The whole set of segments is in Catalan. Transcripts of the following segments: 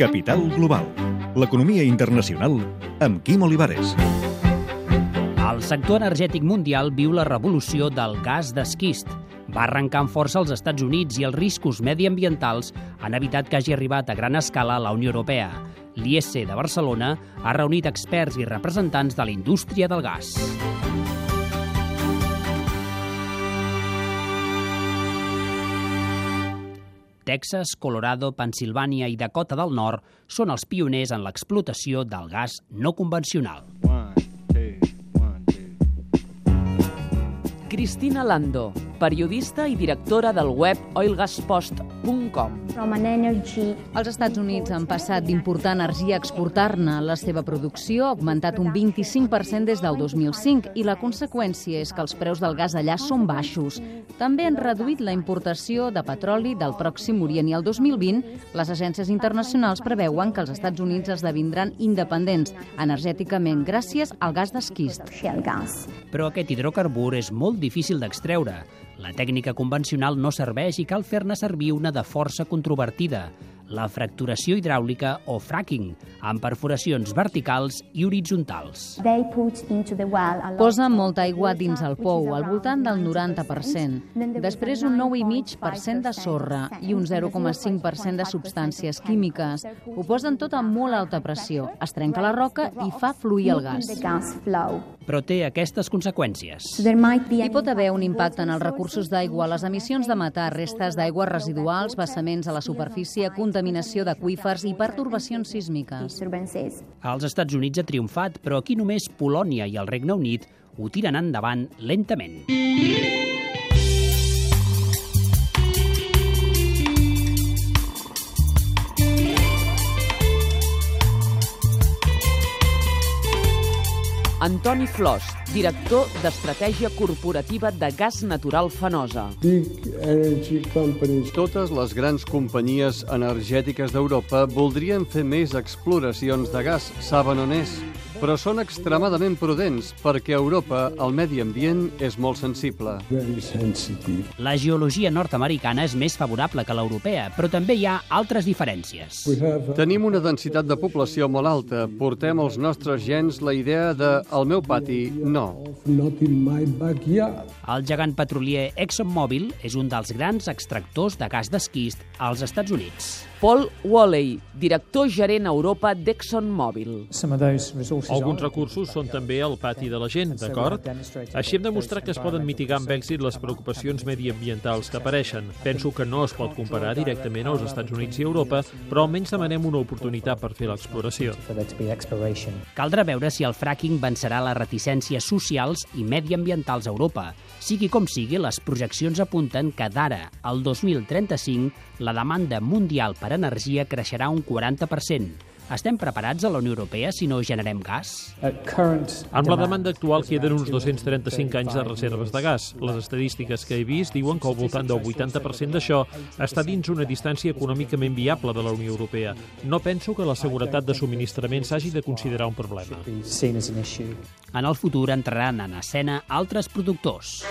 Capital Global, l'economia internacional amb Quim Olivares. El sector energètic mundial viu la revolució del gas d'esquist. Va arrencar amb força als Estats Units i els riscos mediambientals han evitat que hagi arribat a gran escala a la Unió Europea. L'IEC de Barcelona ha reunit experts i representants de la indústria del gas. Texas, Colorado, Pensilvània i Dakota del Nord són els pioners en l'explotació del gas no convencional. Cristina Lando, periodista i directora del web oilgaspost.com. Els Estats Units han passat d'importar energia a exportar-ne. La seva producció ha augmentat un 25% des del 2005 i la conseqüència és que els preus del gas allà són baixos. També han reduït la importació de petroli del Pròxim Orient i el 2020 les agències internacionals preveuen que els Estats Units esdevindran independents energèticament gràcies al gas d'esquist. Però aquest hidrocarbur és molt difícil d'extreure. La tècnica convencional no serveix i cal fer-ne servir una de força controvertida, la fracturació hidràulica o fracking, amb perforacions verticals i horitzontals. Posa molta aigua dins el pou, al voltant del 90%. 90%. Then there Després un 9,5% de 9.5% sorra i un 0,5% de substàncies químiques. Ho posen tot a molt alta pressió. Es trenca la roca i fa fluir el gas. Però té aquestes conseqüències. Hi pot haver un impacte en els recursos d'aigua, les emissions de matar, restes d'aigua residuals, vessaments a la superfície, contaminació d'aqüífers i pertorbacions sísmiques. Als Estats Units ha triomfat, però aquí només Polònia i el Regne Unit ho tiren endavant lentament. Antoni Flors, director d'Estratègia Corporativa de Gas Natural Fenosa. big energy companies Totes les grans companyies energètiques d'Europa voldrien fer més exploracions de gas, saben on és, però són extremadament prudents perquè a Europa el medi ambient és molt sensible. La geologia nord-americana és més favorable que l'europea, però també hi ha altres diferències. Tenim una densitat de població molt alta. Portem als nostres gens la idea de al meu pati, no. of. El gegant petrolier ExxonMobil és un dels grans extractors de gas d'esquist als Estats Units. Paul Walley, director gerent a Europa d'ExxonMobil. Alguns recursos són també al pati de la gent, d'acord? Així hem demostrat que es poden mitigar amb èxit les preocupacions mediambientals que apareixen. Penso que no es pot comparar directament als Estats Units i Europa, però almenys demanem una oportunitat per fer l'exploració. Caldrà veure si el fracking vencerà les reticències socials i mediambientals a Europa. Sigui com sigui, les projeccions apunten que d'ara al 2035 la demanda mundial per energia creixerà un 40%. Estem preparats a la Unió Europea si no generem gas? Amb la demanda actual queden uns 235 anys de reserves de gas. Les estadístiques que he vist diuen que al voltant del 80% d'això està dins una distància econòmicament viable de la Unió Europea. No penso que la seguretat de subministrament s'hagi de considerar un problema. En el futur entraran en escena altres productors.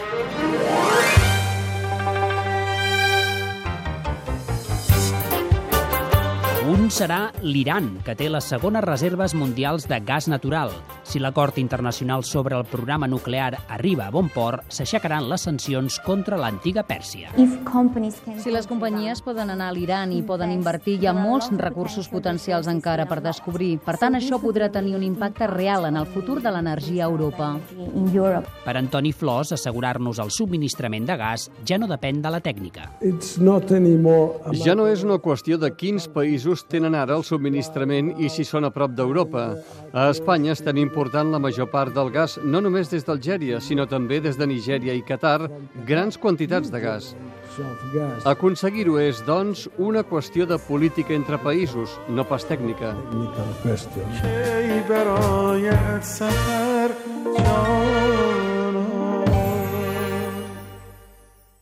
Un serà l'Iran, que té les segones reserves mundials de gas natural. Si l'acord internacional sobre el programa nuclear arriba a bon port, s'aixecaran les sancions contra l'antiga Pèrsia. Si les companyies poden anar a l'Iran i poden invertir, hi ha molts recursos potencials encara per descobrir. Per tant, això podrà tenir un impacte real en el futur de l'energia a Europa. Per Antoni Flors, assegurar-nos el subministrament de gas ja no depèn de la tècnica. Ja no és una qüestió de quins països tenen ara el subministrament i si són a prop d'Europa. A Espanya estem important la major part del gas, no només des d'Algèria, sinó també des de Nigèria i Qatar, grans quantitats de gas. Aconseguir-ho és, doncs, una qüestió de política entre països, no pas tècnica. technical